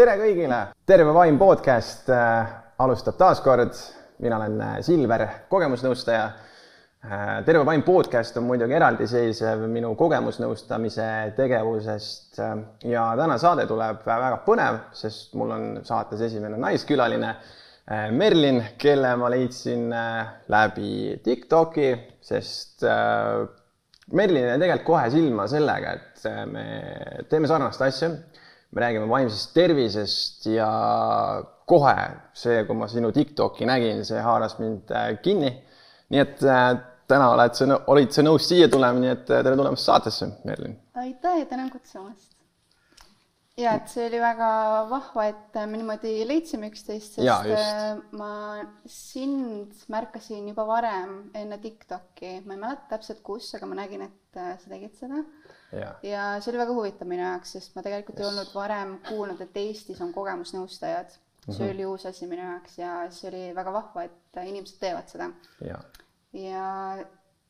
tere kõigile, Terve Vaim podcast äh, alustab taas kord. mina olen äh, Silver, kogemusnõustaja äh,. terve Vaim podcast on muidugi eraldiseisev minu kogemusnõustamise tegevusest äh, ja täna saade tuleb väga põnev, sest mul on saates esimene naiskülaline äh, Merlin, kelle ma leidsin äh, läbi Tiktoki, sest Merlin jäi tegelikult kohe silma sellega, et äh, me teeme sarnast asja me räägime vaimsest tervisest ja kohe see, kui ma sinu Tiktoki nägin, see haaras mind äh, kinni. nii et äh, täna oled sa, olid sa nõus siia tulema, nii et tere tulemast saatesse, Merlin. aitäh ja tänan kutsumast. Ja et see oli väga vahva, et me niimoodi leidsime üksteist, sest Jaa, just. ma sind märkasin juba varem enne Tiktoki, ma ei mäleta täpselt kus, aga ma nägin, et sa tegid seda ja, ja see oli väga huvitav minu jaoks, sest ma tegelikult ei olnud varem kuulnud, et Eestis on kogemusnõustajad. see oli uus asi minu jaoks ja see oli väga vahva, et inimesed teevad seda. ja, ja,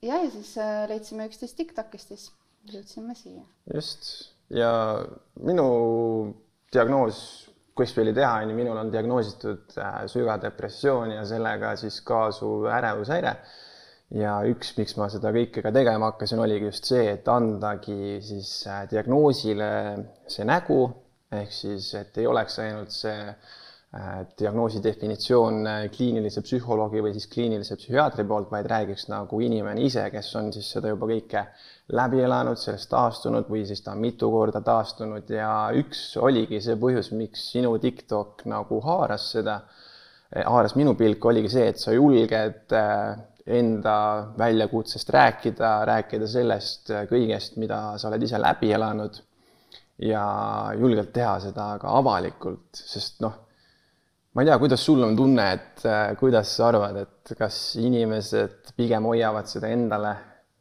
ja, ja siis äh, leidsime üksteist TikTokist, siis jõudsime siia. just ja minu diagnoos kuskil oli teha, on ju, minul on diagnoositud äh, sügav depressioon ja sellega siis kaasuv ärevushäire. Ja üks, miks ma seda kõike ka tegema hakkasin, oligi just see, et andagi siis äh, diagnoosile see nägu ehk siis, et ei oleks ainult see diagnoosi definitsioon äh, kliinilise psühholoogi või siis kliinilise psühhiaatri poolt, vaid räägiks nagu inimene ise, kes on siis seda juba kõike läbi elanud, sellest taastunud või siis ta mitu korda taastunud. Ja üks oligi see põhjus, miks sinu TikTok nagu haaras seda, haaras minu pilku, oligi see, et sa julged enda väljakutsest rääkida, rääkida sellest kõigest, mida sa oled ise läbi elanud. Ja julgelt teha seda ka avalikult, sest noh, ma ei tea, kuidas sul on tunne, et äh, kuidas sa arvad, et kas inimesed pigem hoiavad seda endale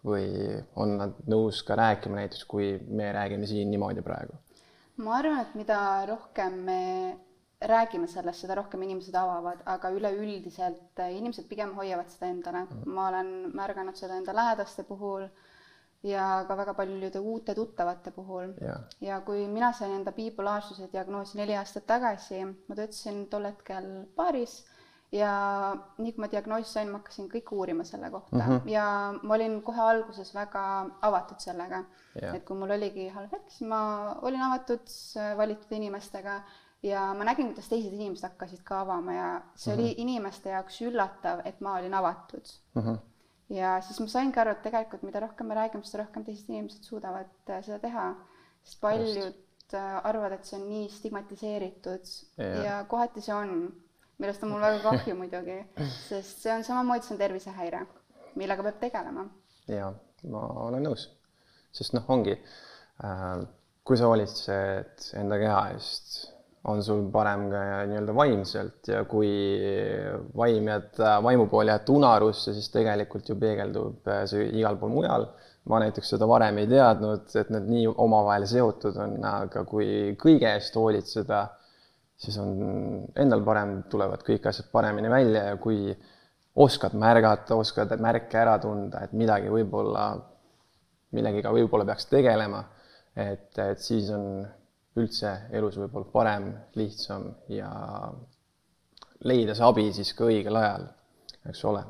või on nad nõus ka rääkima näiteks, kui me räägime siin niimoodi praegu? ma arvan, et mida rohkem me räägime sellest, seda rohkem inimesed avavad, aga üleüldiselt äh, inimesed pigem hoiavad seda endale. ma olen märganud seda enda lähedaste puhul ja ka väga paljude uute tuttavate puhul. Ja kui mina sain enda bipolaarsuse diagnoosi neli aastat tagasi, ma töötasin tol hetkel baaris ja nii kui ma diagnoosi sain, ma hakkasin kõike uurima selle kohta mm -hmm. ja ma olin kohe alguses väga avatud sellega Jah. et kui mul oligi halb hetk, siis ma olin avatud äh, valitud inimestega ja ma nägin, kuidas teised inimesed hakkasid ka avama ja see oli inimeste jaoks üllatav, et ma olin avatud. Mhm. Ja siis ma saingi aru, et tegelikult mida rohkem me räägime, seda rohkem teised inimesed suudavad äh, seda teha. sest paljud äh, arvavad, et see on nii stigmatiseeritud Jah. ja kohati see on, millest on mul väga kahju muidugi, sest see on samamoodi, see on tervisehäire, millega peab tegelema. ja ma olen nõus, sest noh, ongi äh, kui sa hoolitsed enda keha eest, on sul parem ka nii-öelda vaimselt ja kui vaim jätta, vaimu pool jätta unarusse, siis tegelikult ju peegeldub äh, see igal pool mujal. ma näiteks seda varem ei teadnud, et need nii omavahel seotud on, aga kui kõige eest hoolitseda, siis on endal parem, tulevad kõik asjad paremini välja ja kui oskad märgata, oskad märke ära tunda, et midagi võib-olla, millegiga võib-olla peaks tegelema, et, et siis on üldse elus võib-olla parem, lihtsam ja leida see abi siis ka õigel ajal, eks ole.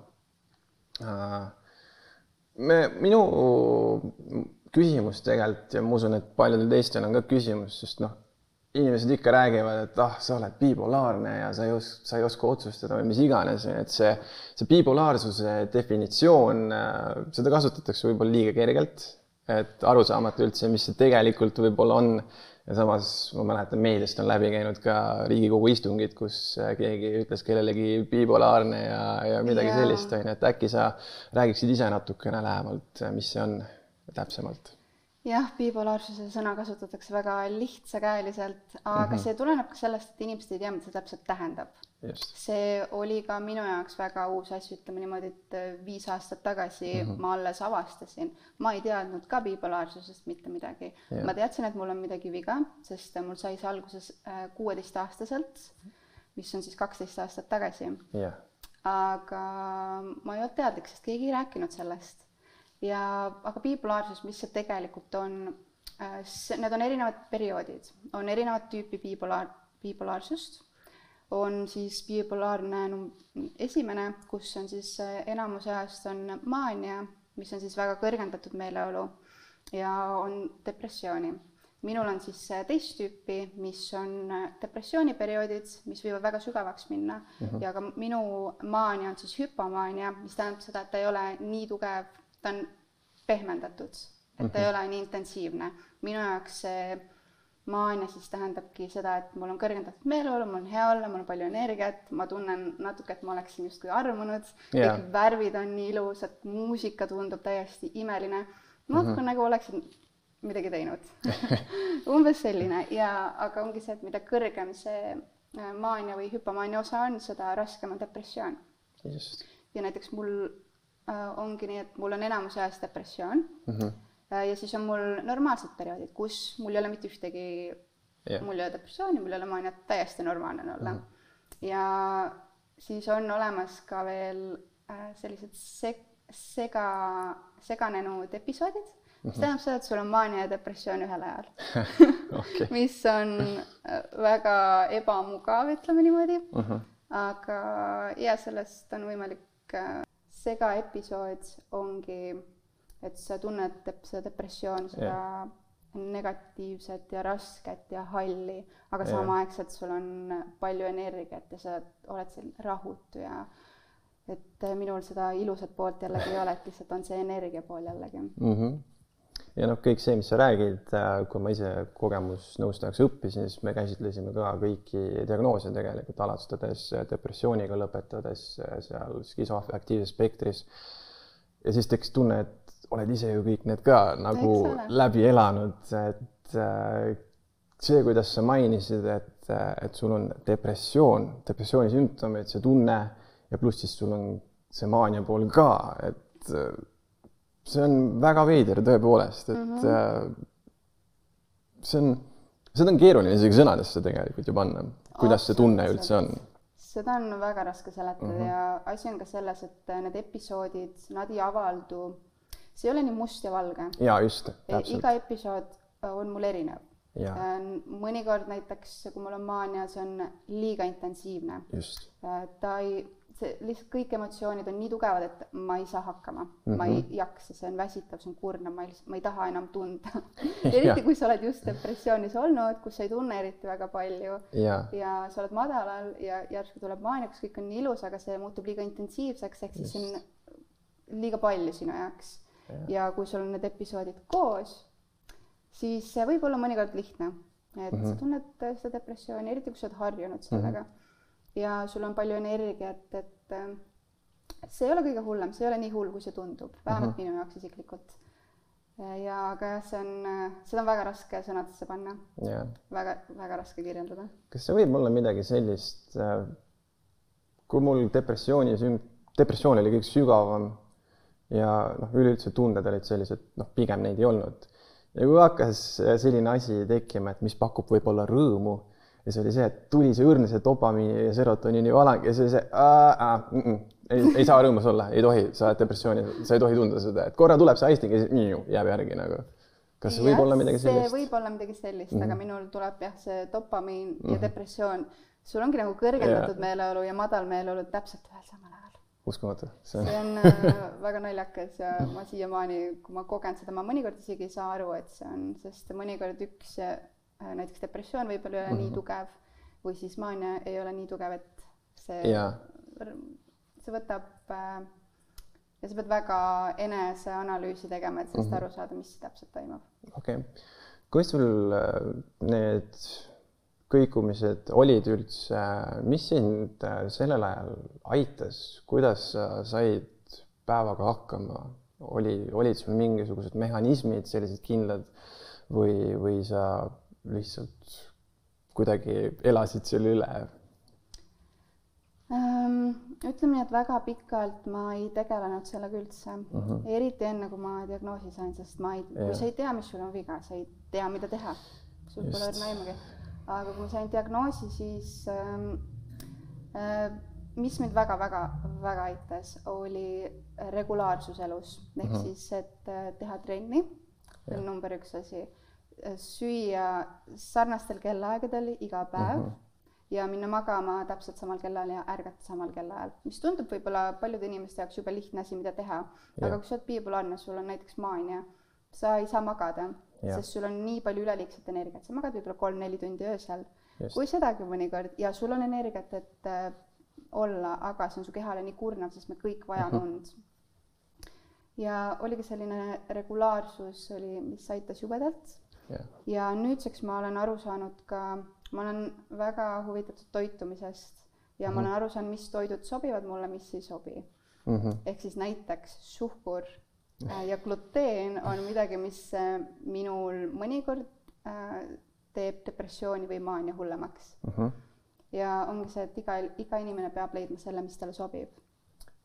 me, minu küsimus tegelikult ja ma usun, et paljudel teistel on ka küsimus, sest noh, inimesed ikka räägivad, et ah, sa oled bipolaarne ja sa ei oska, sa ei oska otsustada või mis iganes, et see, see bipolaarsuse definitsioon, seda kasutatakse võib-olla liiga kergelt, et aru saamata üldse, mis see tegelikult võib-olla on ja samas ma mäletan, meediast on läbi käinud ka Riigikogu istungid, kus keegi ütles kellelegi bipolaarne ja, ja midagi Jaa. sellist, on ju, et äkki sa räägiksid ise natukene lähemalt, mis see on täpsemalt? jah, bipolaarsuse sõna kasutatakse väga lihtsakäeliselt, aga mm -hmm. see tuleneb ka sellest, et inimesed ei tea, mida see täpselt tähendab. Just, see oli ka minu jaoks väga uus asi, ütleme niimoodi, et äh, viis aastat tagasi mm -hmm. ma alles avastasin. ma ei teadnud ka bipolaarsusest mitte midagi. Jah. ma teadsin, et mul on midagi viga, sest mul sai see alguses kuueteistaastaselt, mis on siis kaksteist aastat tagasi. jah, aga ma ei olnud teadlik, sest keegi ei rääkinud sellest. ja, aga bipolaarsus, mis see tegelikult on, need on erinevad perioodid, on erinevat tüüpi bipolaar, bipolaarsust, on siis bipolaarne esimene, kus on siis äh, enamus ajast on maania, mis on siis väga kõrgendatud meeleolu ja on depressiooni. minul on siis äh, teist tüüpi, mis on äh, depressiooniperioodid, mis võivad väga sügavaks minna mm -hmm. ja ka minu maania on siis hüpomaania, mis tähendab seda, et ta ei ole nii tugev, ta on pehmendatud, et ta mm -hmm. ei ole nii intensiivne. minu jaoks see maania siis tähendabki seda, et mul on kõrgendatud meeleolu, mul on hea olla, mul on palju energiat, ma tunnen natuke, et ma oleksin justkui armunud yeah., kõik värvid on nii ilusad, muusika tundub täiesti imeline natuke mm -hmm. nagu oleksin midagi teinud umbes selline ja, aga ongi see, et mida kõrgem see äh, maania või hüpomaania osa on, seda raskem on depressioon. ja näiteks mul äh, ongi nii, et mul on enamus ajast depressioon mm. -hmm. Ja siis on mul normaalsed perioodid, kus mul ei ole mitte ühtegi yeah., mul ei ole depressiooni, mul ei ole maaniat, täiesti normaalne on olla mm. -hmm. ja siis on olemas ka veel äh, sellised sek-, sega, seganenud episoodid, mis mm -hmm. tähendab seda, et sul on maania ja depressioon ühel ajal okay. mis on äh, väga ebamugav, ütleme niimoodi mm. -hmm. aga ja sellest on võimalik, äh, segaepisood ongi, et sa tunned seda depressiooni, seda yeah. negatiivset ja rasket ja halli, aga yeah. samaaegselt sul on palju energiat ja sa oled selline rahutu ja et minul seda ilusat poolt jällegi ei ole, et lihtsalt on see energia pool jällegi mm. -hmm. ja noh, kõik see, mis sa räägid, äh, kui ma ise kogemusnõustajaks õppisin, siis me käsitlesime ka kõiki diagnoose tegelikult, alustades depressiooniga, lõpetades äh, seal skisoafektiivses spektris. ja siis tekkis tunne, et oled ise ju kõik need ka nagu läbi elanud, et see, kuidas sa mainisid, et, et sul on depressioon, depressiooni sümptomid, see tunne ja pluss siis sul on see maania pool ka, et äh, see on väga veider tõepoolest, et mm -hmm. see on, seda on keeruline isegi sõnadesse tegelikult ju panna, kuidas see tunne üldse on. seda on väga raske seletada mm -hmm. ja asi on ka selles, et need episoodid, nad ei avaldu, see ei ole nii must ja valge. jaa, just, täpselt. iga episood on mul erinev. mõnikord näiteks, kui mul on maania, see on liiga intensiivne. ta ei see lihtsalt kõik emotsioonid on nii tugevad, et ma ei saa hakkama mm, -hmm. ma ei mhm. jaksa, see on väsitav, see on kurnav, ma ei, ma ei taha enam tunda eriti kui sa oled just depressioonis olnud, kus sa ei tunne eriti väga palju ja, ja sa oled madalal ja järsku tuleb maania, kus kõik on nii ilus, aga see muutub liiga intensiivseks, ehk siis see on liiga palju sinu jaoks. Ja kui sul on need episoodid koos, siis see võib olla mõnikord lihtne, et mm -hmm. sa tunned seda depressiooni, eriti kui sa oled harjunud sellega mm. -hmm ja sul on palju energiat, et äh, see ei ole kõige hullem, see ei ole nii hull, kui see tundub, vähemalt mm -hmm. minu jaoks isiklikult. ja aga jah, see on, äh, seda on väga raske sõnadesse panna yeah.. väga, väga raske kirjeldada. kas see võib olla midagi sellist, äh, kui mul depressiooni süm-, depressioon oli kõige sügavam ja noh, üleüldse tunded olid sellised, noh, pigem neid ei olnud. ja kui hakkas selline asi tekkima, et mis pakub võib-olla rõõmu ja see oli see, et tuli see õrn, see dopamiini ja serotoniini valang ja see oli see äh, mm, ei, ei saa rõõmus olla, ei tohi, sa oled depressiooni, sa ei tohi tunda seda, et korra tuleb see aisting ja siis jääb järgi nagu. kas see võib olla midagi sellist? võib olla midagi sellist mm, -hmm. aga mhm. minul tuleb jah, see dopamiin mm -hmm. ja mhm. depressioon, sul ongi nagu kõrgendatud yeah. meeleolu ja madal meeleolu täpselt ühel samal ajal. Uskumatu. see on, see on äh, väga naljakas ja ma siiamaani, kui ma kogen seda, ma mõnikord isegi ei saa aru, et see on, sest mõnikord üks Äh, näiteks depressioon võib-olla ei ole mm -hmm. nii mhm. tugev või siis maania ei ole nii tugev, et see yeah., see võtab äh, ja sa pead väga eneseanalüüsi tegema, et sellest mm -hmm. aru saada, mis täpselt toimub. okei okay., kuidas sul äh, need kõikumised olid üldse, mis sind sellel ajal aitas, kuidas sa said päevaga hakkama, oli, olid sul mingisugused mehhanismid sellised kindlad või, või sa lihtsalt kuidagi elasid selle üle ähm,? ütleme nii, et väga pikalt ma ei tegelenud sellega üldse uh, mhm. -huh. eriti enne, kui ma diagnoosi sain, sest ma ei, kui sa ei tea, mis sul on viga, sa ei tea, mida teha. sul pole õrna aimagi. Aga kui ma sain diagnoosi, siis ähm, äh, mis mind väga-väga-väga aitas, oli regulaarsus elus ehk mhm. -huh. siis, et äh, teha trenni, see on number üks asi süüa sarnastel kellaaegadel iga päev mm. -hmm ja minna magama täpselt samal kellal ja ärgata samal kellaajal, mis tundub võib-olla paljude inimeste jaoks jube lihtne asi, mida teha. aga kui sa oled bipolaarne, sul on näiteks maania, sa ei saa magada, sest sul on nii palju üleliigset energiat, sa magad võib-olla kolm-neli tundi öösel. kui sedagi mõnikord ja sul on energiat, et äh, olla, aga see on su kehale nii kurnav, sest me kõik vajame mhm. und ja oligi selline regulaarsus oli, mis aitas jubedalt yeah.. ja nüüdseks ma olen aru saanud ka ma olen väga huvitatud toitumisest ja mm -hmm. ma olen mhm. aru saanud, mis toidud sobivad mulle, mis ei sobi mm. -hmm. ehk siis näiteks suhkur ja gluteen on midagi, mis äh, minul mõnikord äh, teeb depressiooni või maania hullemaks mm. -hmm. ja ongi see, et iga, iga inimene peab leidma selle, mis talle sobib.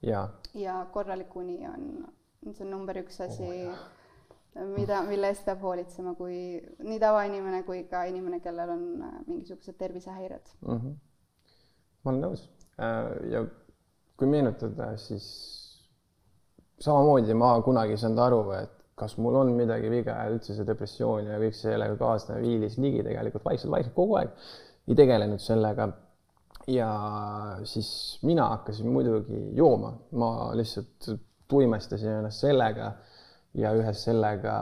ja, ja korralik uni on, see on number üks asi oh, mida, mille eest peab hoolitsema, kui nii tavainimene kui ka inimene, kellel on äh, mingisugused tervisehäired mm. -hmm. ma olen nõus äh, ja kui meenutada, siis samamoodi ma kunagi ei saanud aru, et kas mul on midagi viga ja üldse see depressioon ja kõik sellega kaasnev viilis ligi tegelikult vaikselt-vaikselt kogu aeg ei tegelenud sellega. ja siis mina hakkasin muidugi jooma, ma lihtsalt tuimestasin ennast sellega ja ühes sellega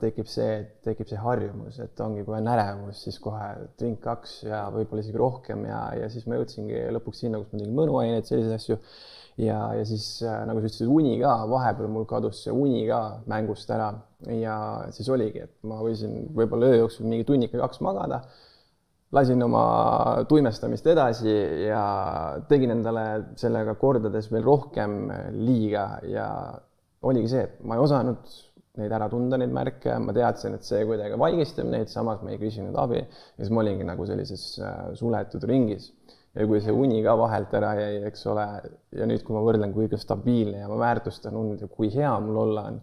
tekib see, tekib see harjumus, et ongi, kui on ärevus, siis kohe drink kaks ja võib-olla isegi rohkem ja, ja siis ma jõudsingi lõpuks sinna, kus ma tegin mõnuaineid, selliseid asju. Ja, ja siis äh, nagu sa ütlesid, uni ka, vahepeal mul kadus see uni ka mängust ära. Ja siis oligi, et ma võisin võib-olla öö jooksul mingi tunnika-kaks magada. Lasin oma tuimestamist edasi ja tegin endale sellega kordades veel rohkem liiga. Ja oligi see, et ma ei osanud neid ära tunda, neid märke, ma teadsin, et see kuidagi vaigistab neid, samas ma ei küsinud abi. Ja siis ma olingi nagu sellises äh, suletud ringis. Ja kui see uni ka vahelt ära jäi, eks ole, ja nüüd, kui ma võrdlen, kui stabiilne ja ma väärtustan und ja kui hea mul olla on,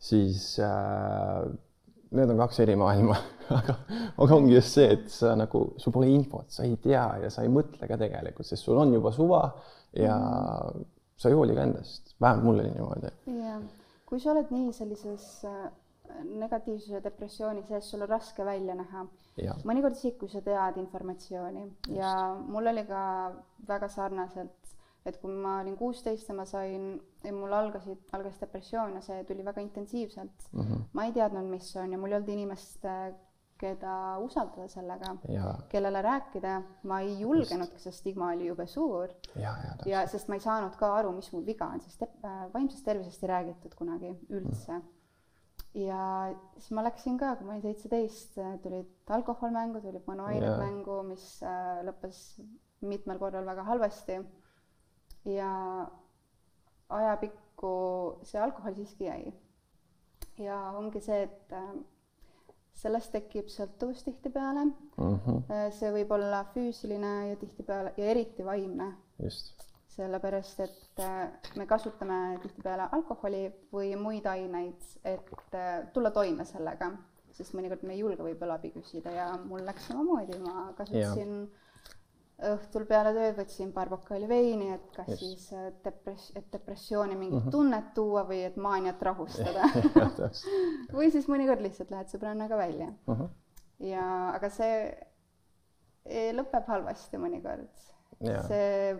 siis äh, need on kaks eri maailma aga, aga ongi just see, et sa nagu, sul pole infot, sa ei tea ja sa ei mõtle ka tegelikult, sest sul on juba suva ja mm. sa ei hooli ka endast vähemalt mul oli niimoodi. jah, kui sa oled nii sellises äh, negatiivsuse depressiooni sees, sul on raske välja näha. mõnikord isegi, kui sa tead informatsiooni Just. ja mul oli ka väga sarnaselt, et kui ma olin kuusteist ja ma sain, mul algasid, algas depressioon ja see tuli väga intensiivselt mm. -hmm. ma ei teadnud, mis see on ja mul ei olnud inimest, keda usaldada sellega, kellele rääkida, ma ei julgenudki, sest stigma oli jube suur. ja, ja, ja sest ma ei saanud ka aru, mis mul viga on, sest äh, vaimsest tervisest ei räägitud kunagi üldse mm. Ja siis ma läksin ka, kui ma olin seitseteist, tulid alkoholmängu, tulid mõnuained mängu, mis äh, lõppes mitmel korral väga halvasti. ja ajapikku see alkohol siiski jäi. ja ongi see, et äh, sellest tekib sõltuvus tihtipeale mm. -hmm. see võib olla füüsiline ja tihtipeale ja eriti vaimne. Sellepärast, et äh, me kasutame tihtipeale alkoholi või muid aineid, et äh, tulla toime sellega, sest mõnikord me ei julge võib-olla abi küsida ja mul läks samamoodi, ma kasutasin ja õhtul peale tööd võtsin paar pokaali veini, et kas yes. siis äh, depress-, et depressiooni mingit mm -hmm. tunnet tuua või et maaniat rahustada või siis mõnikord lihtsalt lähed sõbrannaga välja mm. -hmm. ja, aga see e, lõpeb halvasti mõnikord. see,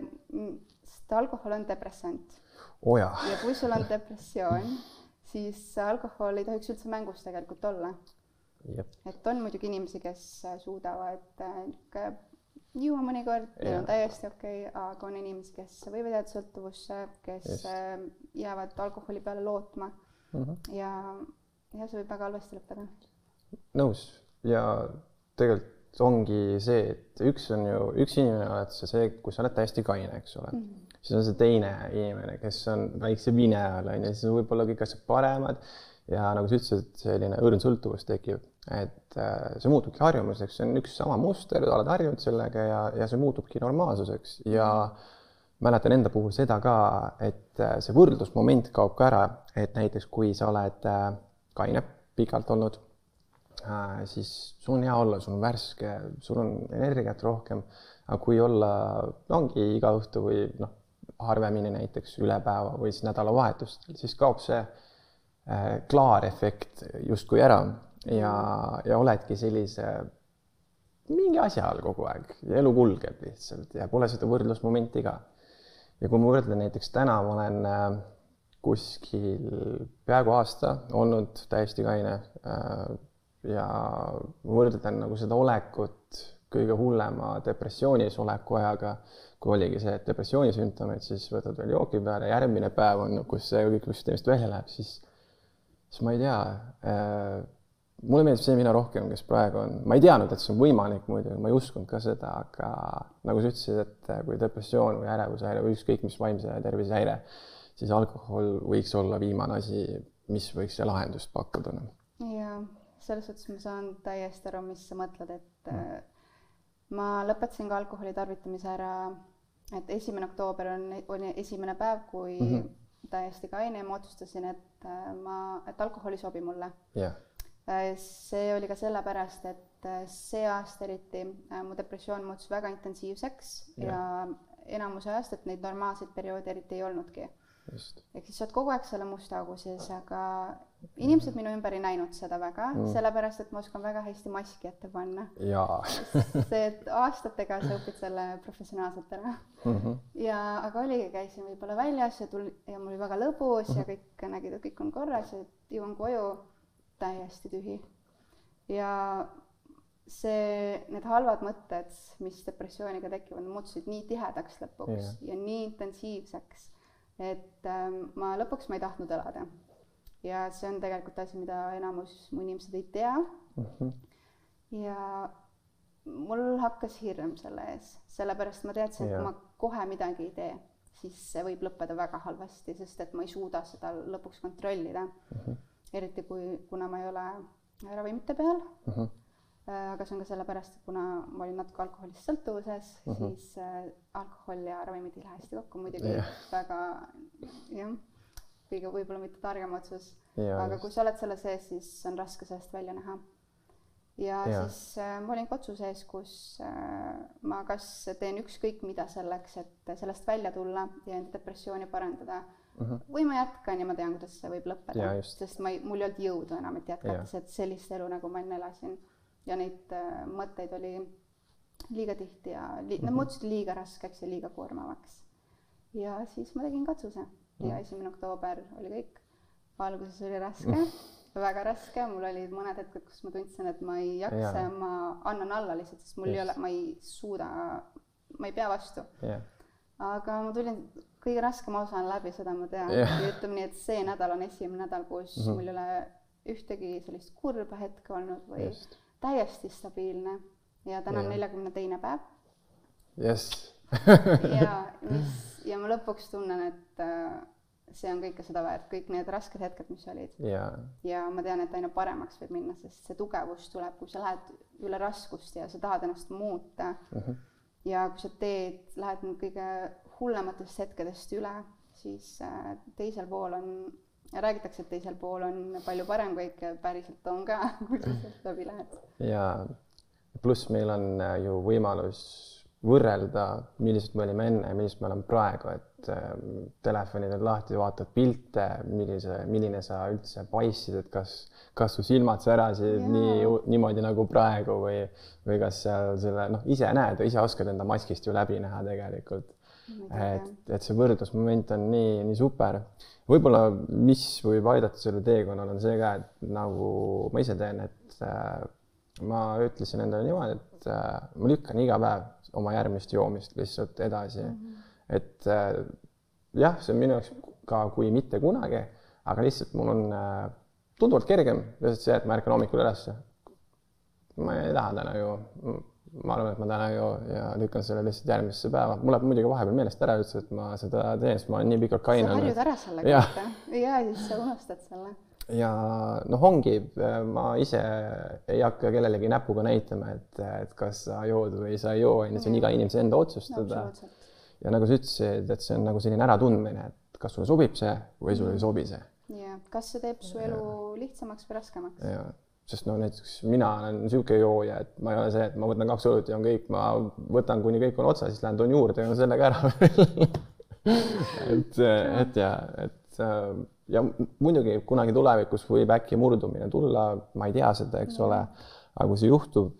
sest alkohol on depressant oh. Ja. kui sul on depressioon, siis alkohol ei tohiks üldse mängus tegelikult olla. et on muidugi inimesi, kes suudavad niisugune äh, juua mõnikord, neil on täiesti okei okay,, aga on inimesi, kes võivad jääda sõltuvusse, kes Just. Äh, jäävad alkoholi peale lootma mm. -hmm. ja, ja see võib väga halvasti lõppeda. nõus ja tegelikult ongi see, et üks on ju, üks inimene oled sa see, kui sa oled täiesti kaine, eks ole mm. -hmm. Siis on see teine inimene, kes on väikse vine all on ju, siis võib-olla kõik asjad paremad ja nagu sa ütlesid, selline õrn sõltuvus tekib. Et äh, see muutubki harjumuseks, see on üks sama muster, oled harjunud sellega ja, ja see muutubki normaalsuseks. Ja mäletan enda puhul seda ka, et äh, see võrdlusmoment kaob ka ära, et näiteks kui sa oled äh, kaine pikalt olnud, siis sul on hea olla, sul on värske, sul on energiat rohkem, aga kui olla, ongi iga õhtu või noh, harvemini näiteks üle päeva või siis nädalavahetustel, siis kaob see klaarefekt justkui ära ja, ja oledki sellise mingi asja all kogu aeg ja elu kulgeb lihtsalt ja pole seda võrdlusmomenti ka. ja kui ma võrdlen näiteks täna, ma olen äh, kuskil peaaegu aasta olnud täiesti kaine äh, ja võrdlen nagu seda olekut kõige hullema depressioonis oleku ajaga, kui oligi see, et depressiooni sümptomid, siis võtad veel jooki peale, järgmine päev on, kus see kõik süsteemist välja läheb, siis, siis ma ei tea äh, mulle meeldib see mina rohkem, kes praegu on, ma ei teadnud, et see on võimalik muidugi, ma ei uskunud ka seda, aga nagu sa ütlesid, et kui depressioon või ärevushäire või ükskõik mis vaimse tervise häire, siis alkohol võiks olla viimane asi, mis võiks lahendust pakkuda. Noh. jaa, selles suhtes ma saan täiesti aru, mis sa mõtled, et mm. Ma lõpetasin ka alkoholi tarvitamise ära, et esimene oktoober on, oli esimene päev, kui mm -hmm. täiesti kaine ja ma otsustasin, et äh, ma, et alkohol ei sobi mulle yeah Äh, see oli ka sellepärast, et äh, see aasta eriti mu depressioon muutus väga intensiivseks ja, ja enamus ajast, et neid normaalseid perioode eriti ei olnudki. Ehk siis sa oled kogu aeg selle musta augu sees, aga inimesed minu ümber ei näinud seda väga mm., sellepärast et ma oskan väga hästi maski ette panna. see, et aastatega sa õpid selle professionaalselt ära mm. -hmm. ja, aga oligi, käisin võib-olla väljas ja tuli ja mul oli väga lõbus mm -hmm. ja kõik nägid, et kõik on korras ja jõuan koju täiesti tühi. ja see, need halvad mõtted, mis depressiooniga tekivad, muutusid nii tihedaks lõpuks yeah. ja nii intensiivseks, et ähm, ma lõpuks ma ei tahtnud elada. ja see on tegelikult asi, mida enamus mu inimesed ei tea mm. -hmm. ja mul hakkas hirm selle ees, sellepärast ma teadsin, et kui ma kohe midagi ei tee, siis see võib lõppeda väga halvasti, sest et ma ei suuda seda lõpuks kontrollida mm. -hmm eriti kui, kuna ma ei ole ravimite peal uh. -huh. Aga see on ka sellepärast, et kuna ma olin natuke alkoholist sõltuvuses uh, -huh. siis äh, alkohol ja ravimid ei lähe hästi kokku, muidugi yeah. väga jah, kõige võib-olla mitte targem otsus yeah,, aga kui sa oled selle sees, siis on raske sellest välja näha. ja yeah. siis äh, ma olin ka otsuse ees, kus äh, ma kas teen ükskõik mida selleks, et sellest välja tulla ja enda depressiooni parandada mm. -hmm. või ma jätkan ja ma tean, kuidas see võib lõppeda, sest ma ei, mul ei olnud jõudu enam, et jätkata yeah. sellist elu, nagu ma enne elasin. Ja neid äh, mõtteid oli liiga tihti ja li, nad mhm. muutusid liiga raskeks ja liiga koormavaks. ja siis ma tegin katsuse ja esimene oktoober oli kõik. alguses oli raske -hmm. väga raske, mul olid mõned hetked, kus ma tundsin, et ma ei jaksa ja ma annan alla lihtsalt, sest mul Just. ei ole, ma ei suuda, ma ei pea vastu yeah aga ma tulin, kõige raskem osa on läbi, seda ma tean yeah.. ja ütleme nii, et see nädal on esimene nädal, kus mm -hmm. mul ei ole ühtegi sellist kurba hetke olnud või Just. Täiesti stabiilne. Ja täna on neljakümne teine päev. jess ja ja ma lõpuks tunnen, et äh, see on kõike seda väärt, kõik need rasked hetked, mis olid. Yeah.. ja ma tean, et aina paremaks võib minna, sest see tugevus tuleb, kui sa lähed üle raskust ja sa tahad ennast muuta. Mm. -hmm ja kui sa teed, lähed nüüd kõige hullematest hetkedest üle, siis äh, teisel pool on, räägitakse, et teisel pool on palju parem kõik ja päriselt on ka, kui sa sealt läbi lähed. ja pluss meil on äh, ju võimalus võrrelda, millised me olime enne ja millised me oleme praegu, et äh, telefonid on lahti, vaatad pilte, millise, milline sa üldse paistsid, et kas, kas su silmad särasid ja. nii, niimoodi nagu praegu või, või kas seal selle, noh, ise näed ja ise oskad enda maskist ju läbi näha tegelikult. Et, et see võrdlusmoment on nii, nii super. võib-olla, mis võib aidata sellel teekonnal, on see ka, et nagu ma ise teen, et äh, ma ütlesin endale niimoodi, et äh, ma lükkan iga päev oma järgmist joomist lihtsalt edasi mm. -hmm. et äh, jah, see on minu jaoks ka kui mitte kunagi, aga lihtsalt mul on äh, tunduvalt kergem lihtsalt see, et ma ärkan hommikul ülesse. ma ei taha täna ju, ma arvan, et ma täna ei joo ja lükkan selle lihtsalt järgmisse päeva. mul läheb muidugi vahepeal meelest ära üldse, et ma seda teen, sest ma olen nii pikalt kaine olnud. sa harjud ära sellega ja. ja siis sa unustad selle ja noh, ongi, ma ise ei hakka kellelegi näpuga näitama, et, et kas sa jood või sa ei joo, on ju, see on iga inimese enda otsustada no,. ja nagu sa ütlesid, et see on nagu selline äratundmine, et kas sulle sobib see või sulle ei sobi see. jah, kas see teeb su elu ja. lihtsamaks või raskemaks? Sest no näiteks mina olen niisugune jooja, et ma ei ole see, et ma võtan kaks õlut ja on kõik, ma võtan, kuni kõik on otsas, siis lähen toon juurde ja sellega ära et, et ja, et ja muidugi kunagi tulevikus võib äkki murdumine tulla, ma ei tea seda, eks ole, aga kui see juhtub,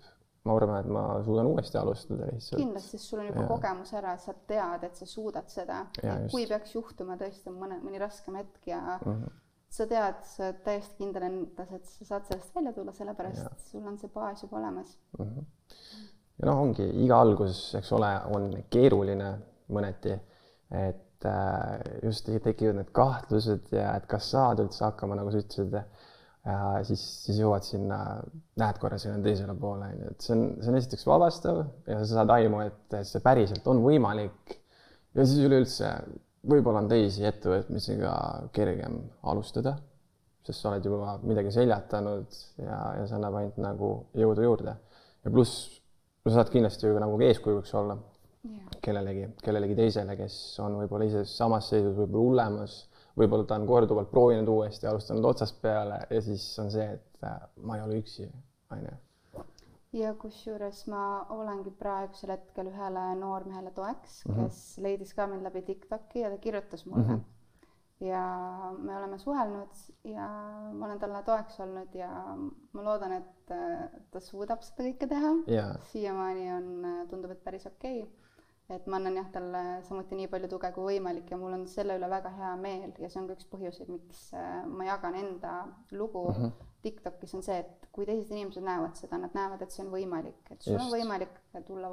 ma arvan, et ma suudan uuesti alustada lihtsalt. kindlasti, sest sul on juba ja. kogemus ära, sa tead, et sa suudad seda. kui peaks juhtuma tõesti mõne, mõni raskem hetk ja mm -hmm. Sa tead, sa oled täiesti kindel endas, et sa saad sellest välja tulla, sellepärast ja. sul on see baas juba olemas mm. -hmm. ja noh, ongi iga algus, eks ole, on keeruline mõneti, et äh, just tekivad need kahtlused ja et kas saad üldse hakkama, nagu sa ütlesid ja siis, siis jõuad sinna, näed korra sinna teisele poole, on ju, et see on, see on esiteks vabastav ja sa saad aimu, et see päriselt on võimalik. ja siis üleüldse võib-olla on teisi ettevõtmisi ka kergem alustada, sest sa oled juba midagi seljatanud ja, ja see annab ainult nagu jõudu juurde. ja pluss, sa saad kindlasti ju nagu eeskujuks olla yeah. kellelegi, kellelegi teisele, kes on võib-olla ise samas seisus, võib-olla hullemas võib-olla ta on korduvalt proovinud uuesti, alustanud otsast peale ja siis on see, et äh, ma ei ole üksi, on ju. Ja kusjuures ma olengi praegusel hetkel ühele noormehele toeks mm, -hmm. kes leidis ka mind läbi Tiktoki ja ta kirjutas mulle mm. -hmm ja me oleme suhelnud ja ma olen talle toeks olnud ja ma loodan, et äh, ta suudab seda kõike teha yeah.. siiamaani on, äh, tundub, et päris okei okay et ma annan jah talle samuti nii palju tuge kui võimalik ja mul on selle üle väga hea meel ja see on ka üks põhjuseid, miks äh, ma jagan enda lugu mm -hmm. Tiktokis on see, et kui teised inimesed näevad seda, nad näevad, et see on võimalik, et sul Just. on võimalik tulla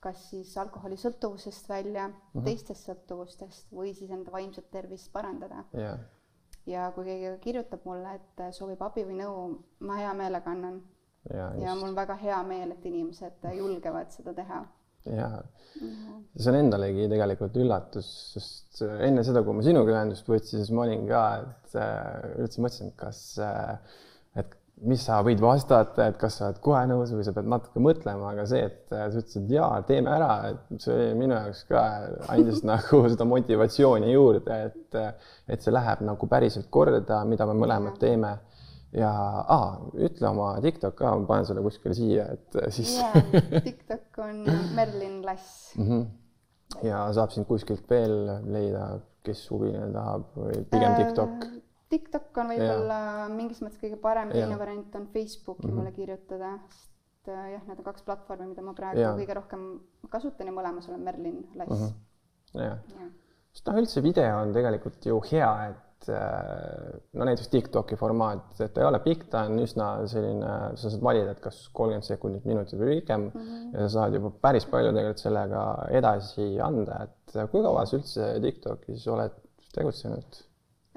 kas siis alkoholisõltuvusest välja mm, -hmm. teistest sõltuvustest või siis enda vaimset tervist parandada yeah.. ja kui keegi kirjutab mulle, et soovib abi või nõu, ma hea meelega annan. ja, ja mul on väga hea meel, et inimesed julgevad seda teha ja see on endalegi tegelikult üllatus, sest äh, enne seda, kui ma sinuga ühendust võtsin, siis ma olin ka, et äh, üldse mõtlesin, et kas, äh, et mis sa võid vastata, et kas sa oled kohe nõus või sa pead natuke mõtlema, aga see, et sa ütlesid jaa, teeme ära, et see oli minu jaoks ka andis nagu seda motivatsiooni juurde, et, et see läheb nagu päriselt korda, mida me mõlemad teeme ja ah, ütle oma TikTok ka, ma panen selle kuskile siia, et äh, siis yeah,. TikTok on Merlin Lass mm. -hmm. ja saab sind kuskilt veel leida, kes huviline tahab või pigem TikTok äh,? TikTok on võib-olla mingis mõttes kõige parem, teine variant on Facebooki mm -hmm. mulle kirjutada, sest äh, jah, need on kaks platvormi, mida ma praegu yeah. kõige rohkem kasutan ja mõlemas olen Merlin Lass mm. -hmm. jah ja., sest noh, üldse video on tegelikult ju hea, et Äh, no näiteks Tiktoki formaat, et ta ei ole pikk, ta on üsna selline, sa saad valida, et kas kolmkümmend sekundit, minutit või pikem mm -hmm. ja sa saad juba päris palju tegelikult sellega edasi anda, et kui kaua sa üldse Tiktokis oled tegutsenud?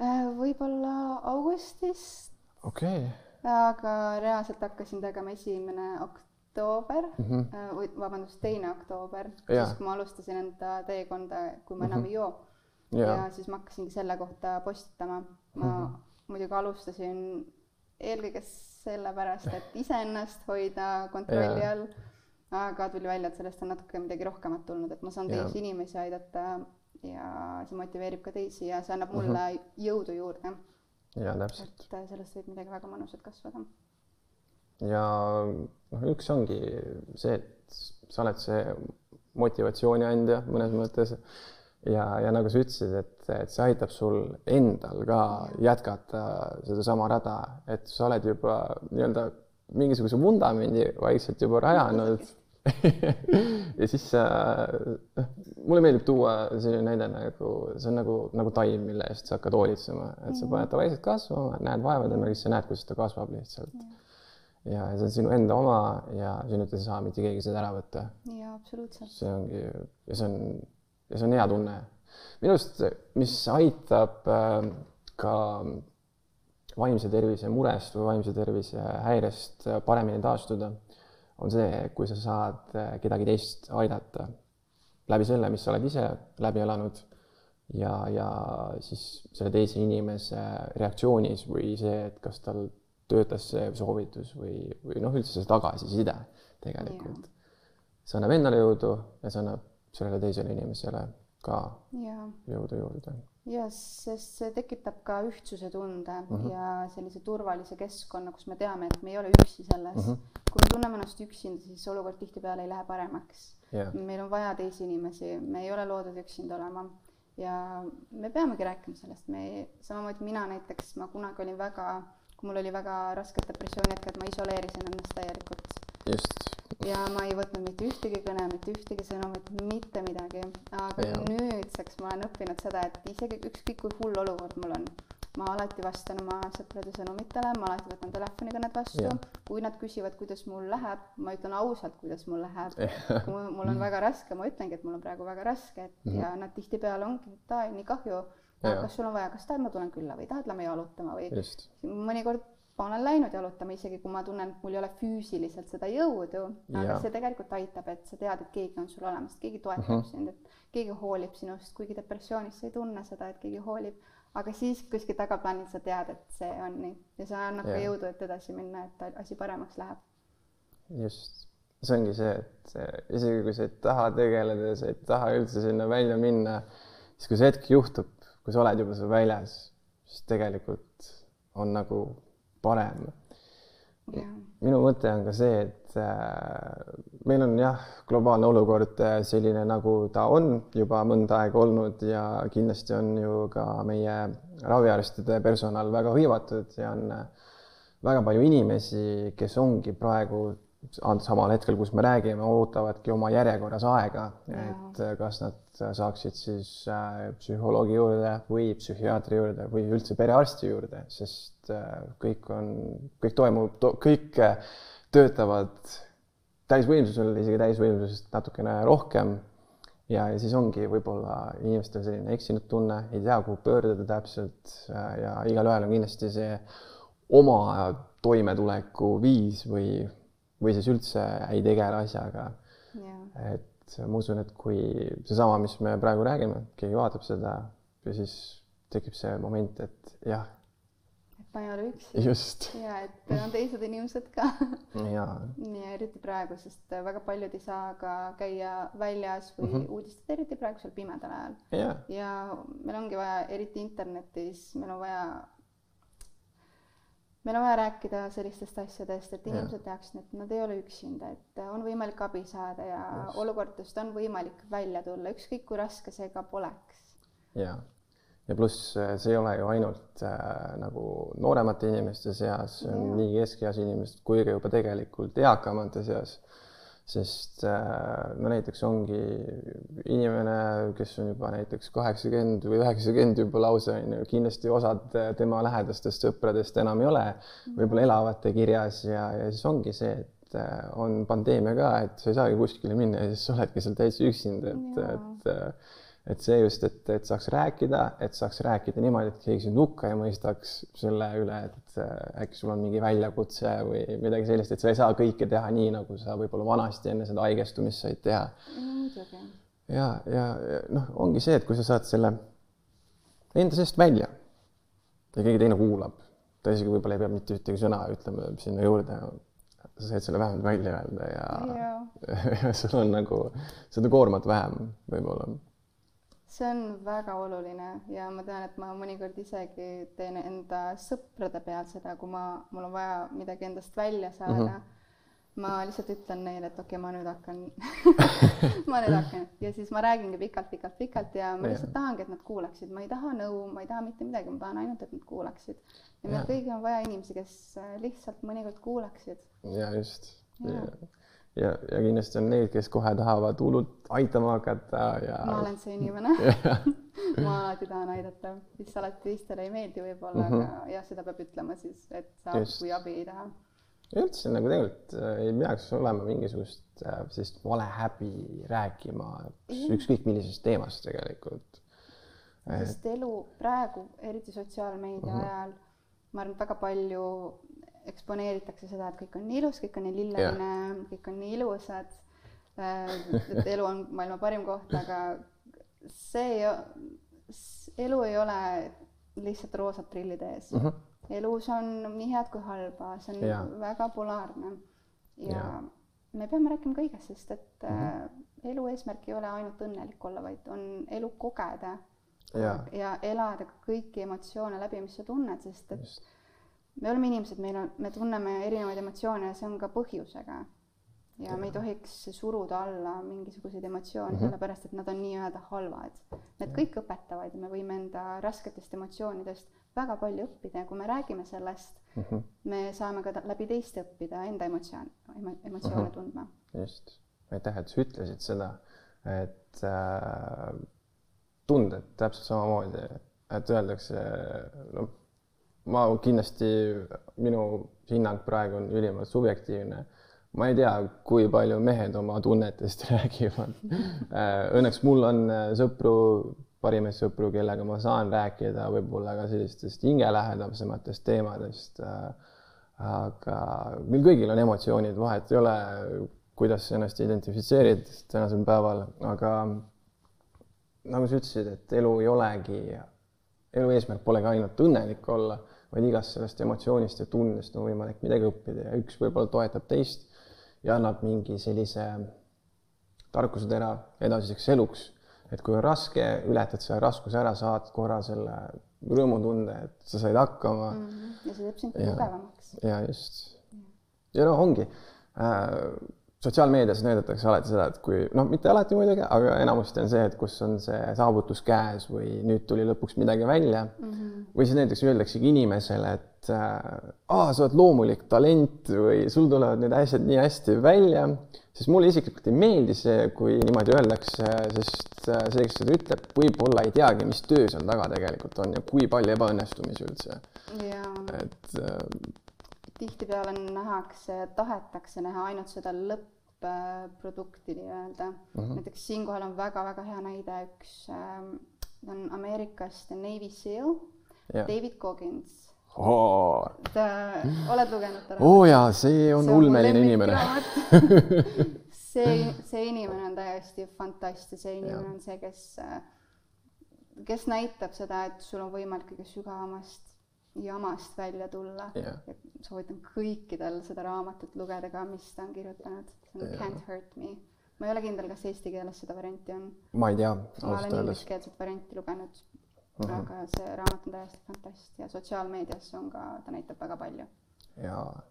Äh, võib-olla augustist. okei okay.. aga reaalselt hakkasin tegema esimene oktoober mm, -hmm. vabandust, teine oktoober, siis kui ma alustasin enda teekonda, kui ma enam mm -hmm. ei joo ja, ja siis ma hakkasingi selle kohta postitama. ma mm -hmm. muidugi alustasin eelkõige sellepärast, et iseennast hoida kontrolli all, aga tuli välja, et sellest on natuke midagi rohkemat tulnud, et ma saan teisi inimesi aidata ja see motiveerib ka teisi ja see annab mulle mm -hmm. jõudu juurde. ja täpselt. et äh, sellest võib midagi väga mõnusat kasvada. ja noh, üks ongi see, et sa oled see motivatsiooni andja mõnes mõttes ja, ja nagu sa ütlesid, et, et see aitab sul endal ka jätkata sedasama rada, et sa oled juba nii-öelda mingisuguse vundamendi vaikselt juba rajanud ja siis noh, mulle meeldib tuua selline näide nagu, see on nagu, nagu taim, mille eest sa hakkad hoolitsema, et sa paned ta vaikselt kasvama, näed vaeva temaga, siis sa näed, kuidas ta kasvab lihtsalt. ja see on sinu enda oma ja sinult ei saa mitte keegi seda ära võtta. jaa, absoluutselt. see ongi, ja see on ja see on hea tunne. minu arust, mis aitab äh, ka vaimse tervise murest või vaimse tervise häirest paremini taastuda, on see, kui sa saad äh, kedagi teist aidata läbi selle, mis sa oled ise läbi elanud ja, ja siis selle teise inimese reaktsioonis või see, et kas tal töötas see soovitus või, või noh, üldse see tagasiside tegelikult. see annab endale jõudu ja see annab sellele teisele inimesele ka ja. jõuda juurde. jah, sest see tekitab ka ühtsuse tunde mm -hmm. ja sellise turvalise keskkonna, kus me teame, et me ei ole üksi selles mm. -hmm. kui me tunneme ennast üksinda, siis olukord tihtipeale ei lähe paremaks yeah.. meil on vaja teisi inimesi, me ei ole loodud üksinda olema ja me peamegi rääkima sellest, me, samamoodi mina näiteks, ma kunagi olin väga, kui mul oli väga rasked depressioonihetked, ma isoleerisin ennast täielikult just, ja ma ei võtnud mitte ühtegi kõne, mitte ühtegi sõnumit, mitte midagi. aga Jah. nüüdseks ma olen õppinud seda, et isegi ükskõik kui hull olukord mul on, ma alati vastan oma sõprade sõnumitele, ma alati võtan telefonikõned vastu kui nad küsivad, kuidas mul läheb, ma ütlen ausalt, kuidas mul läheb. kui mul- mul on väga raske, ma ütlengi, et mul on praegu väga raske, et ja nad tihtipeale ongi, et aa, nii kahju. Kas sul on vaja, kas tahad, ma tulen külla või tahad, lähme jalutama või mõnikord ma olen läinud jalutama, isegi kui ma tunnen, et mul ei ole füüsiliselt seda jõudu, aga see tegelikult aitab, et sa tead, et keegi on sul olemas, keegi toetab Mhm. uh -huh. sind, et keegi hoolib sinust, kuigi depressioonis sa ei tunne seda, et keegi hoolib, aga siis kuskil tagaplaanil sa tead, et see on nii ja see annab ka jõudu, et edasi minna, et asi paremaks läheb. just. see ongi see, et isegi kui sa ei taha tegeleda ja sa ei taha üldse sinna välja minna, siis kui see hetk juhtub, kui sa oled juba seal väljas, siis tegelikult on nagu parem. Minu mõte on ka see, et äh, meil on jah, globaalne olukord äh, selline, nagu ta on juba mõnda aega olnud ja kindlasti on ju ka meie raviarstide personal väga hõivatud ja on äh, väga palju inimesi, kes ongi praegu samal hetkel, kus me räägime, ootavadki oma järjekorras aega, et kas nad saaksid siis psühholoogi juurde või psühhiaatri juurde või üldse perearsti juurde, sest äh, kõik on, kõik toimub, kõik äh, töötavad täisvõimsusel, isegi täisvõimsusest natukene rohkem. ja, ja siis ongi võib-olla inimestel selline eksinud tunne, ei tea, kuhu pöörduda täpselt äh, ja igalühel on kindlasti see oma toimetuleku viis või, või siis üldse ei tegele asjaga jah, et ma usun, et kui seesama, mis me praegu räägime, keegi vaatab seda ja siis tekib see moment, et jah, ma ei ole üksi just ja et on teised inimesed ka ja eriti praegu, sest väga paljud ei saa ka käia väljas või mm. -hmm. uudistada, eriti praegusel pimedal ajal. ja ja meil ongi vaja, eriti internetis, meil on vaja, meil on vaja rääkida sellistest asjadest, et inimesed teaksid, et nad ei ole üksinda, et on võimalik abi saada ja Just. olukordadest on võimalik välja tulla, ükskõik kui raske see ka poleks. ja, ja pluss äh, see ei ole ju ainult äh, nagu nooremate inimeste seas, see on nii keskeas inimesed kui ka juba tegelikult eakamate seas. sest äh, no näiteks ongi inimene, kes on juba näiteks kaheksakümmend või üheksakümmend juba lausa on ju, kindlasti osad äh, tema lähedastest sõpradest enam ei ole, võib-olla elavate kirjas ja, ja siis ongi see, et äh, on pandeemia ka, et sa ei saagi kuskile minna ja siis sa oledki seal täitsa üksinda, et, et et see just, et, et saaks rääkida, et saaks rääkida niimoodi, et keegi sind hukka ei mõistaks selle üle, et äh, äkki sul on mingi väljakutse või midagi sellist, et sa ei saa kõike teha nii, nagu sa võib-olla vanasti enne seda haigestumist said teha. ja, ja, ja noh, ongi see, et kui sa saad selle enda seest välja ja keegi teine kuulab, ta isegi võib-olla ei pea mitte ühtegi sõna ütlema sinna juurde, sa said selle vähemalt välja öelda ja, ja ja sul on nagu seda koormat vähem võib-olla see on väga oluline ja ma tean, et ma mõnikord isegi teen enda sõprade peal seda, kui ma, mul on vaja midagi endast välja saada mm. -hmm. ma lihtsalt ütlen neile, et okei okay,, ma nüüd hakkan ma nüüd hakkan ja siis ma räägingi pikalt, pikalt, pikalt ja ma lihtsalt tahangi, et nad kuulaksid, ma ei taha nõu, ma ei taha mitte midagi, ma tahan ainult, et nad kuulaksid. ja meil kõigil on vaja inimesi, kes lihtsalt mõnikord kuulaksid. ja just. Ja, ja, kindlasti on neid, kes kohe tahavad hullult aitama hakata ja ma olen see inimene ma alati tahan aidata, mis alati teistele ei meeldi võib-olla mm, Mhm. -hmm. aga jah, seda peab ütlema siis, et sa, Just. kui abi ei taha. üldse nagu tegelikult äh, ei peaks olema mingisugust äh, sellist valehäbi rääkima ükskõik millisest teemast tegelikult. sest elu praegu, eriti sotsiaalmeedia Mhm. ajal, ma arvan, et väga palju eksponeeritakse seda, et kõik on nii ilus, kõik on nii lilleline yeah., kõik on nii ilusad. et elu on maailma parim koht, aga see ei, elu ei ole lihtsalt roosad prillid ees mm. -hmm. elus on nii head kui halba, see on yeah. väga polaarne ja yeah. me peame rääkima kõigest, sest et mm. -hmm. elu eesmärk ei ole ainult õnnelik olla, vaid on elu kogeda ja ja elada kõiki emotsioone läbi, mis sa tunned, sest et just, me oleme inimesed, meil on, me tunneme erinevaid emotsioone ja see on ka põhjusega. ja me ei tohiks suruda alla mingisuguseid emotsioone mm. -hmm. sellepärast et nad on nii-öelda halvad. Need kõik õpetavad ja me võime enda rasketest emotsioonidest väga palju õppida ja kui me räägime sellest mm. -hmm. me saame ka läbi teiste õppida enda emotsioon, emotsioone Mhm. tundma. just, aitäh, et sa ütlesid seda, et äh, tunded täpselt samamoodi, et öeldakse, no ma kindlasti, minu hinnang praegu on ülimalt subjektiivne. ma ei tea, kui palju mehed oma tunnetest räägivad. Õnneks mul on äh, sõpru, parimaid sõpru, kellega ma saan rääkida võib-olla ka sellistest hingelähedasematest teemadest. aga meil kõigil on emotsioonid, vahet ei ole, kuidas sa ennast identifitseerid tänasel päeval, aga nagu sa ütlesid, et elu ei olegi, elu eesmärk polegi ainult õnnelik olla, vaid igast sellest emotsioonist ja tundest on võimalik midagi õppida ja üks võib-olla toetab teist ja annab mingi sellise tarkusetera edasiseks eluks. et kui on raske, ületad selle raskuse ära, saad korra selle rõõmutunde, et sa said hakkama mm. -hmm. ja see teeb sind tugevamaks. ja just. ja noh, ongi äh, sotsiaalmeedias näidatakse alati seda, et kui noh, mitte alati muidugi, aga enamasti on see, et kus on see saavutus käes või nüüd tuli lõpuks midagi välja mm. -hmm. või siis näiteks öeldaksegi inimesele, et aa, sa oled loomulik talent või sul tulevad need asjad nii hästi välja, siis mulle isiklikult ei meeldi see, kui niimoodi öeldakse, sest äh, see, kes seda ütleb, võib-olla ei teagi, mis töö seal taga tegelikult on ja kui palju ebaõnnestumisi üldse, ja et äh, tihtipeale nähakse, tahetakse näha ainult seda lõpp-produkti nii-öelda mm. -hmm. näiteks siinkohal on väga-väga hea näide üks ähm, ta on Ameerikast Navy Seal Jah. David Goggins. oo ta, oled lugenud ta oo jaa, see on See ulmeline inimene. see, see inimene on täiesti fantastiline, see inimene on see, kes, kes näitab seda, et sul on võimalik kõige sügavamast jamast välja tulla Jah. ja soovitan kõikidel seda raamatut lugeda ka, mis ta on kirjutanud. see on Can't hurt me. ma ei ole kindel, kas eesti keeles seda varianti on. ma ei tea, ma ausalt olen öeldes. ingliskeelset varianti lugenud uh, -huh. aga see raamat on täiesti fantastiline ja sotsiaalmeedias on ka, ta näitab väga palju. jaa,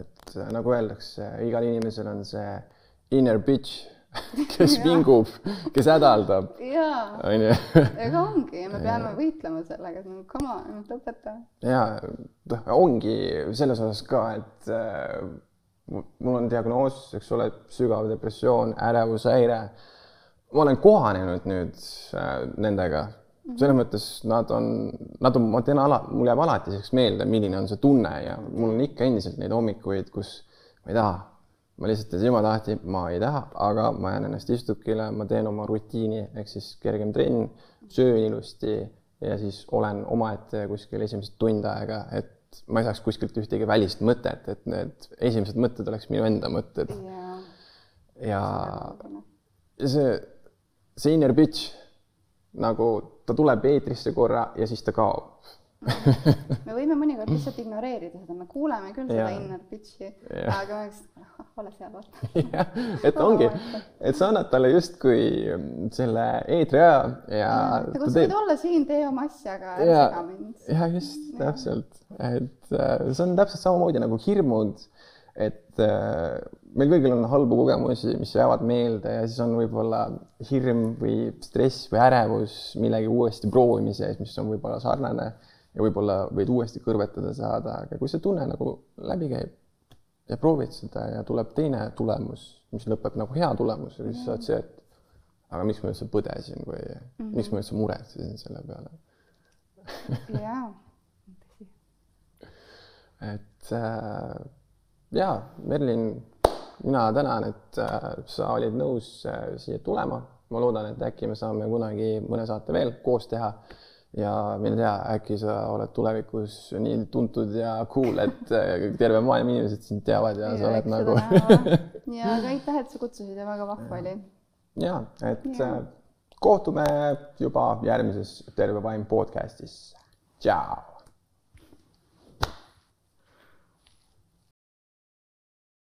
et nagu öeldakse, igal inimesel on see inner bitch, kes vingub, kes hädaldab, onju. ega ongi ja me peame võitlema sellega, et no come on, lõpeta. ja noh, ongi selles osas ka, et äh, mu- mul on diagnoos, eks ole, sügav depressioon, ärevushäire. ma olen kohanenud nüüd äh, nendega, selles mõttes nad on, nad on, ma tean ala, mul jääb alati selleks meelde, milline on see tunne ja mul on ikka endiselt neid hommikuid, kus ma ei taha, ma lihtsalt teen silmad lahti, ma ei taha, aga ma jään ennast istukile, ma teen oma rutiini ehk siis kergem trenn, söön ilusti ja siis olen omaette kuskil esimesed tund aega, et ma ei saaks kuskilt ühtegi välist mõtet, et need esimesed mõtted oleks minu enda mõtted. Ja see, see inner bitch nagu ta tuleb eetrisse korra ja siis ta kaob. Me võime mõnikord lihtsalt ignoreerida seda, me kuuleme küll seda inner bitch'i, aga ma ütlesin, ole seal, vaata. et ongi, et sa annad talle justkui selle eetriaja ja sa võid olla siin, tee oma asja, aga ära sega mind. jah, just täpselt, et äh, see on täpselt samamoodi nagu hirmud, et äh, meil kõigil on halbu kogemusi, mis jäävad meelde ja siis on võib-olla hirm või stress või ärevus millegi uuesti proovimise ees, mis on võib-olla sarnane ja võib-olla võid uuesti kõrvetada saada, aga kui see tunne nagu läbi käib ja proovid seda ja tuleb teine tulemus, mis lõpeb nagu hea tulemus ja siis sa oled see, et aga miks ma üldse põdesin või mm -hmm. miks ma üldse muretsesin selle peale jaa, et äh, jaa, Merlin, mina tänan, et äh, sa olid nõus äh, siia tulema. ma loodan, et äkki me saame kunagi mõne saate veel koos teha ja mine tea, äkki sa oled tulevikus nii tuntud ja cool, et äh, terve maailma inimesed sind teavad ja, ja sa oled nagu ja aga aitäh, et sa kutsusid ja väga vahva oli. ja et Jaa. äh, kohtume juba järgmises Terve Vaim podcastis. tšau.